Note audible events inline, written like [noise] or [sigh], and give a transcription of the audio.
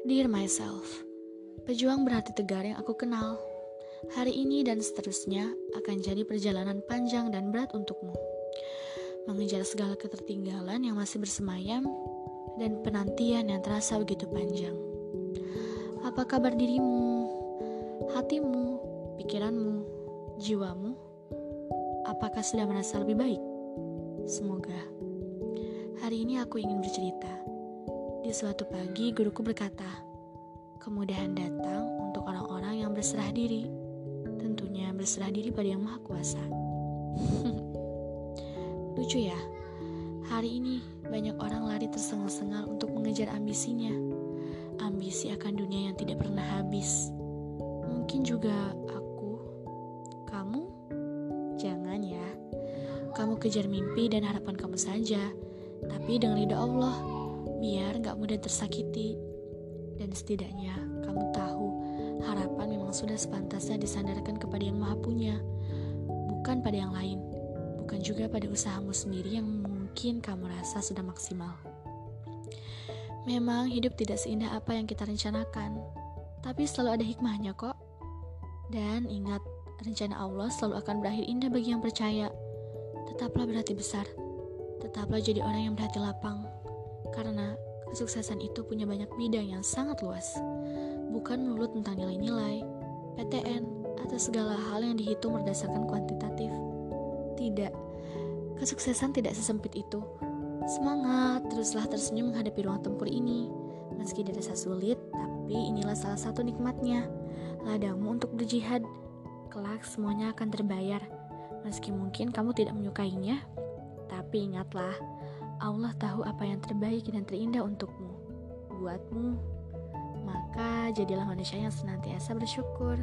Dear myself, pejuang berhati tegar yang aku kenal, hari ini dan seterusnya akan jadi perjalanan panjang dan berat untukmu. Mengejar segala ketertinggalan yang masih bersemayam dan penantian yang terasa begitu panjang. Apa kabar dirimu, hatimu, pikiranmu, jiwamu? Apakah sudah merasa lebih baik? Semoga. Hari ini aku ingin bercerita di suatu pagi, guruku berkata, "Kemudahan datang untuk orang-orang yang berserah diri. Tentunya berserah diri pada Yang Maha Kuasa." [laughs] Lucu ya, hari ini banyak orang lari tersengal-sengal untuk mengejar ambisinya. Ambisi akan dunia yang tidak pernah habis. Mungkin juga aku, kamu, jangan ya. Kamu kejar mimpi dan harapan kamu saja, tapi dengan ridho Allah biar gak mudah tersakiti. Dan setidaknya kamu tahu harapan memang sudah sepantasnya disandarkan kepada yang maha punya, bukan pada yang lain, bukan juga pada usahamu sendiri yang mungkin kamu rasa sudah maksimal. Memang hidup tidak seindah apa yang kita rencanakan, tapi selalu ada hikmahnya kok. Dan ingat, rencana Allah selalu akan berakhir indah bagi yang percaya. Tetaplah berhati besar, tetaplah jadi orang yang berhati lapang, karena kesuksesan itu punya banyak bidang yang sangat luas. Bukan melulu tentang nilai-nilai, PTN, atau segala hal yang dihitung berdasarkan kuantitatif. Tidak, kesuksesan tidak sesempit itu. Semangat, teruslah tersenyum menghadapi ruang tempur ini. Meski dirasa sulit, tapi inilah salah satu nikmatnya. Ladangmu untuk berjihad. Kelak semuanya akan terbayar. Meski mungkin kamu tidak menyukainya, tapi ingatlah, Allah tahu apa yang terbaik dan terindah untukmu, buatmu. Maka jadilah manusia yang senantiasa bersyukur.